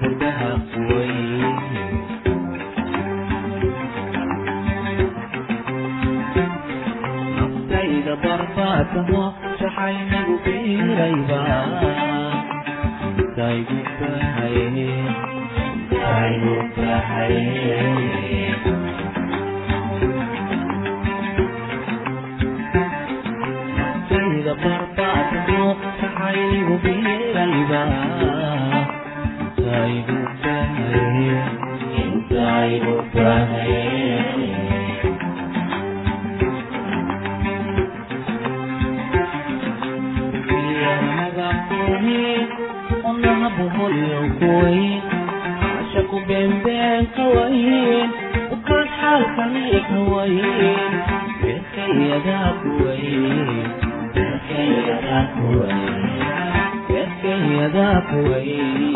gudaha way naftayda barbaatamo shaxaynigu biirayba taygu baxay taygu baxay gu biirayba يساعدك يساعدك beenbeen hawayn ukaan xaalkani hawayn beerkayadaa kuwayn beerkayadaa kuwayn beerkayadaa kuwayn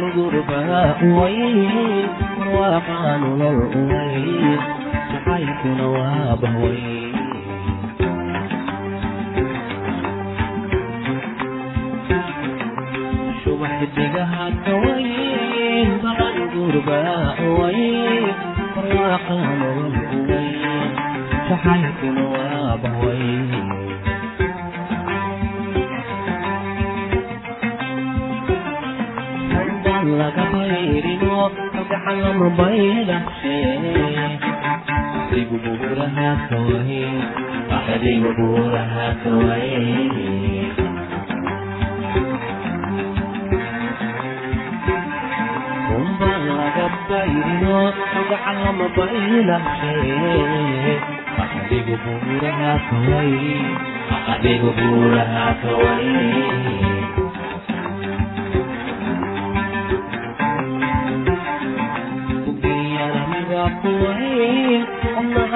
laga bayrino gacan lama baydhashe adigu buuraha ka wayn adigu buuraha ka wayn unba laga bayrino magacalama baylahe adigu buuraha ka wayn adigu buuraha ka wayn kuwayn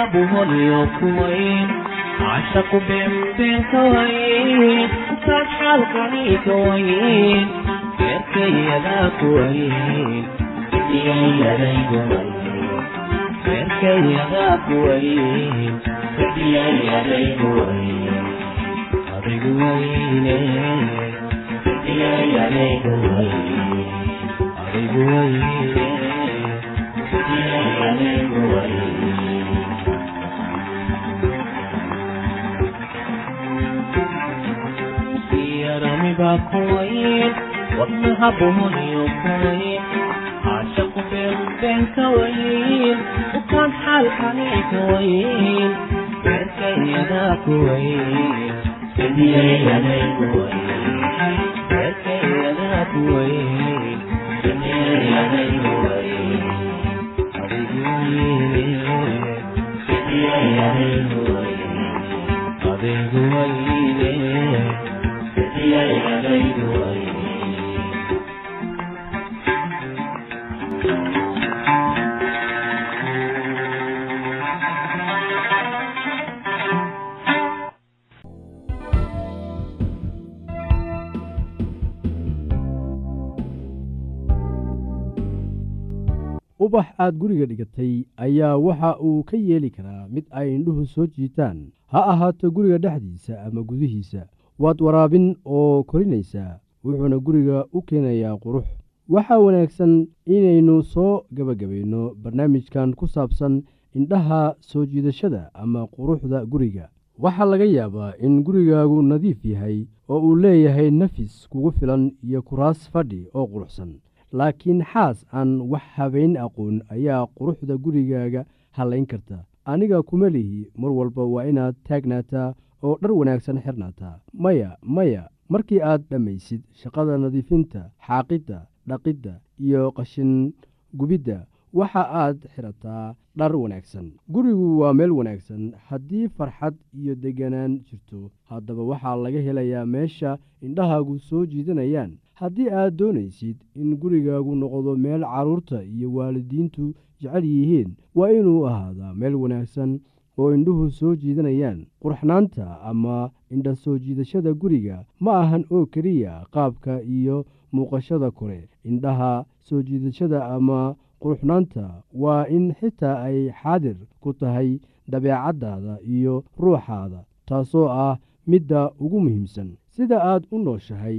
allaha buholiyo kuwayn cashaqu beenbeen ka wayn kaad xaalkani ka wayn beerkayadaa kuwayn diyayadaygu beerkayadaa kuwayn diyayadaygu wayn adigu wayne diyayadaygu wayn adigu wayne yaramiba kuwayn wadnaha buhoniyo kuwayn caashaqu beenbeen ka wayn ukaan xaalkani ka wayn beerkayadaa kuwayn bediyayadaygu wayn beerkayadaa kuwayn bediyayadaygu wayn adigu wayne adaygu wayne ubax aad guriga dhigatay ayaa waxa uu ka yeeli karaa mid ay indhuhu soo jiitaan. Ha ahaato guriga dhexdiisa ama gudihiisa waad waraabin oo korinaysaa wuxuuna guriga u keenayaa qurux. Waxaa wanaagsan inaynu soo gebagabayno barnaamijkan ku saabsan indhaha soo jiidashada ama quruxda guriga. Waxaa laga yaabaa in gurigaagu nadiif yahay oo uu leeyahay nafis kugu filan iyo kuraas fadhi oo quruxsan. Laakiin xaas aan wax habayn aqoon ayaa quruxda gurigaaga hallayn karta. Aniga kuma lihi mar walba waa inaad taagnaataa oo dhar wanaagsan xirnaataa maya maya markii aad dhammaysid shaqada nadiifinta xaaqidda dhaqidda iyo qashin gubidda waxa aad xirataa dhar wanaagsan. Gurigu waa meel wanaagsan. Haddii farxad iyo deganaan jirto haddaba waxaa laga helayaa meesha indhahaagu soo jiidanayaan. Haddii aad doonaysid in gurigaagu noqdo meel carruurta iyo waalidiintu jecel yihiin waa inuu ahaadaa meel wanaagsan oo indhuhu soo jiidanayaan qurxnaanta ama indha soo jiidashada guriga ma ahan oo keliya qaabka iyo muuqashada kore. Indhaha soo jiidashada ama qurxnaanta waa in xitaa ay xaadir ku tahay dabeecaddaada iyo ruuxaada taasoo ah midda ugu muhiimsan. Sida aad u nooshahay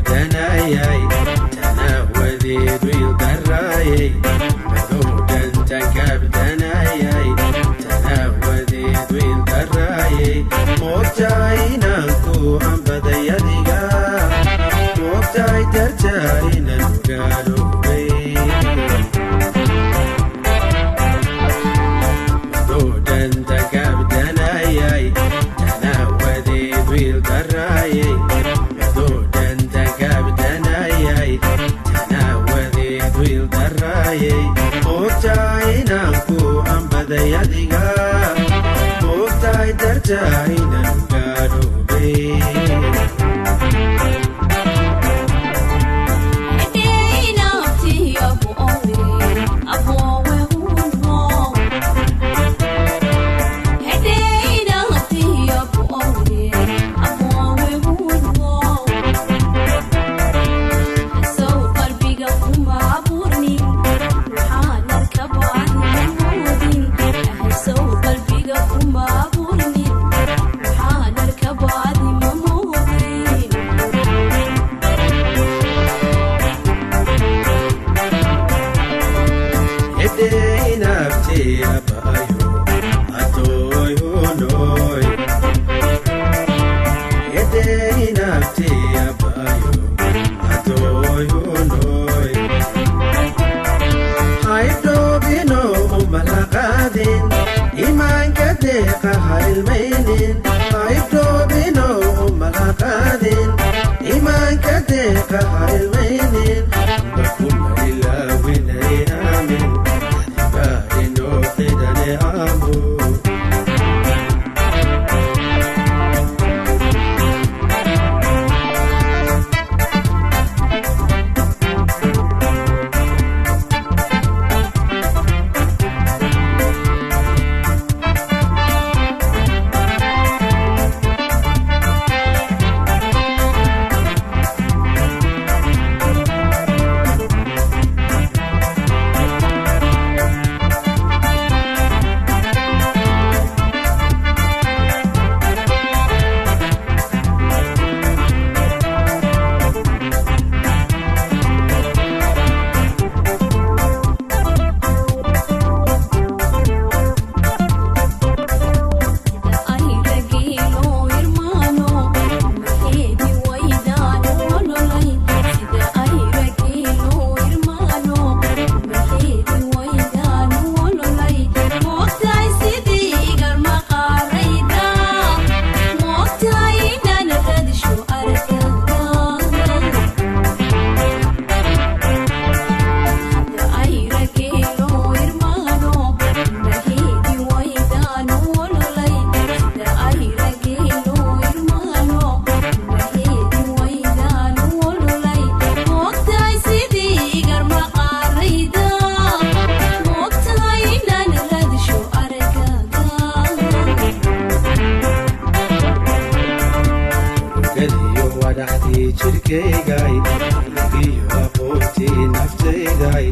بدنا die ka dee ka barweynin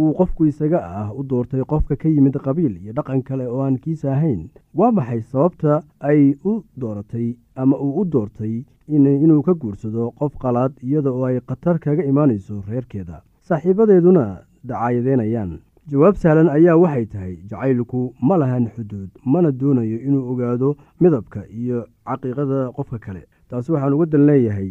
uu qofku isaga ah u doortay qofka ka yimid qabiil iyo dhaqan kale oo aan kiisa ahayn. Waa maxay sababta ay u dooratay ama uu u doortay inuu ka guursado qof qalaad iyada oo ay khatar kaga imaanayso reerkeeda? Saaxiibadeeduna dacaayadeynayaan. Jawaab sahlan ayaa waxay tahay jacaylku ma lahan xuduud mana doonayo inuu ogaado midabka iyo caqiiqada qofka kale. Taasi waxaan uga dan leeyahay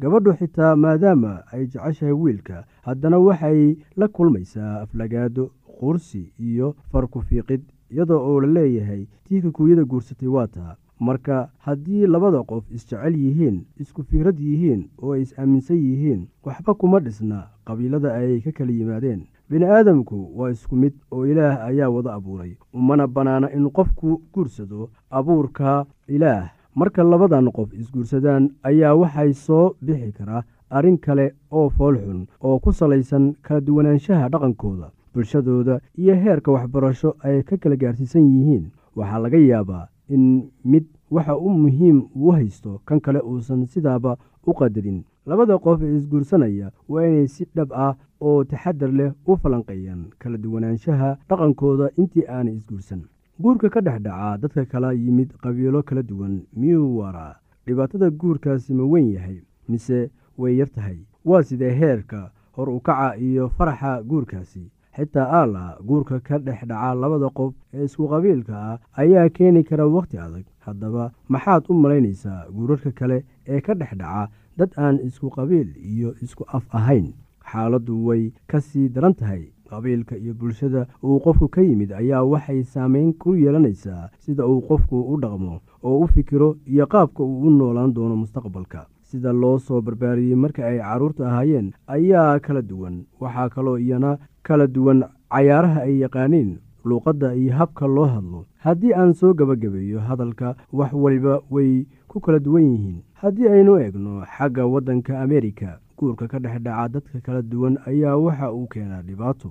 gabadhu xitaa maadaama ay jeceshahay wiilka haddana waxay la kulmaysaa aflagaado qursi iyo farku-fiiqid iyadoo oo la leeyahay tii kikuuyada guursatay waa taa. Marka haddii labada qof isjecel yihiin isku fikrad yihiin oo ay is-aaminsan yihiin waxba kuma dhisna qabiilada ay ka kala yimaadeen. Bini aadamku waa isku mid oo ilaah ayaa wada abuuray umana bannaana in qofku guursado abuurka ilaah marka labadan qof isguursadaan ayaa waxay soo bixi karaa arrin kale oo foolxun oo ku salaysan kala duwanaanshaha dhaqankooda bulshadooda iyo heerka waxbarasho ay ka kala gaarsiisan yihiin. Waxaa laga yaabaa in mid waxa u muhiim uu haysto kan kale uusan sidaaba u qadarin. Labada qof ee isguursanaya waa inay si dhab ah oo taxadar leh u falanqeeyaan kala duwanaanshaha dhaqankooda intii aanay isguursan guurka ka dhex dhacaa dadka kala yimid qabiilo kala duwan miyuu waraa? Dhibaatada guurkaasi ma weyn yahay mise way yar tahay? Waa sidee heerka hor u kaca iyo faraxa guurkaasi? Xitaa aala guurka ka dhex dhaca labada qof ee isku qabiilka ah ayaa keeni kara wakhti adag. Haddaba maxaad u malaynaysaa guurarka kale ee ka dhex dhaca dad aan isku qabiil iyo isku af ahayn? Xaaladdu way ka sii daran tahay qabiilka iyo bulshada uu qofku ka yimid ayaa waxay saameyn ku yeelanaysaa sida uu qofku u dhaqmo oo u fikiro iyo qaabka uu u noolaan doono mustaqbalka. Sida loo soo barbaariyey marka ay carruurta ahaayeen ayaa kala duwan. Waxaa kaloo iyana kala duwan cayaaraha ay yaqaaniin luuqadda iyo habka loo hadlo. Haddii aan soo gebagabeeyo hadalka wax waliba way ku kala duwan yihiin. Haddii aynu eegno xagga waddanka ameerika guurka ka dhex dhaca dadka kala duwan ayaa waxa uu keenaa dhibaato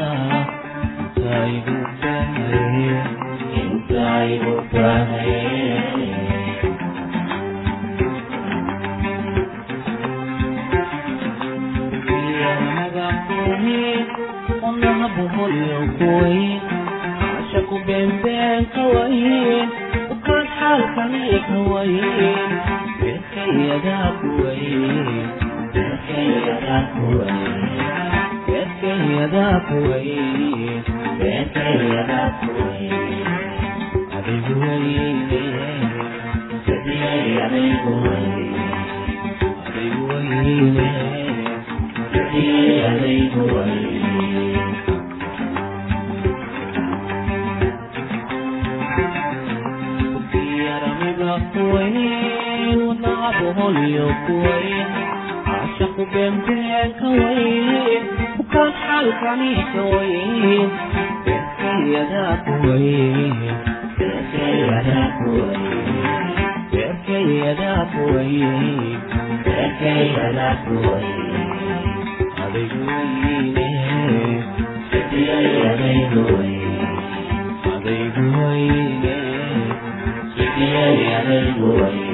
wayne.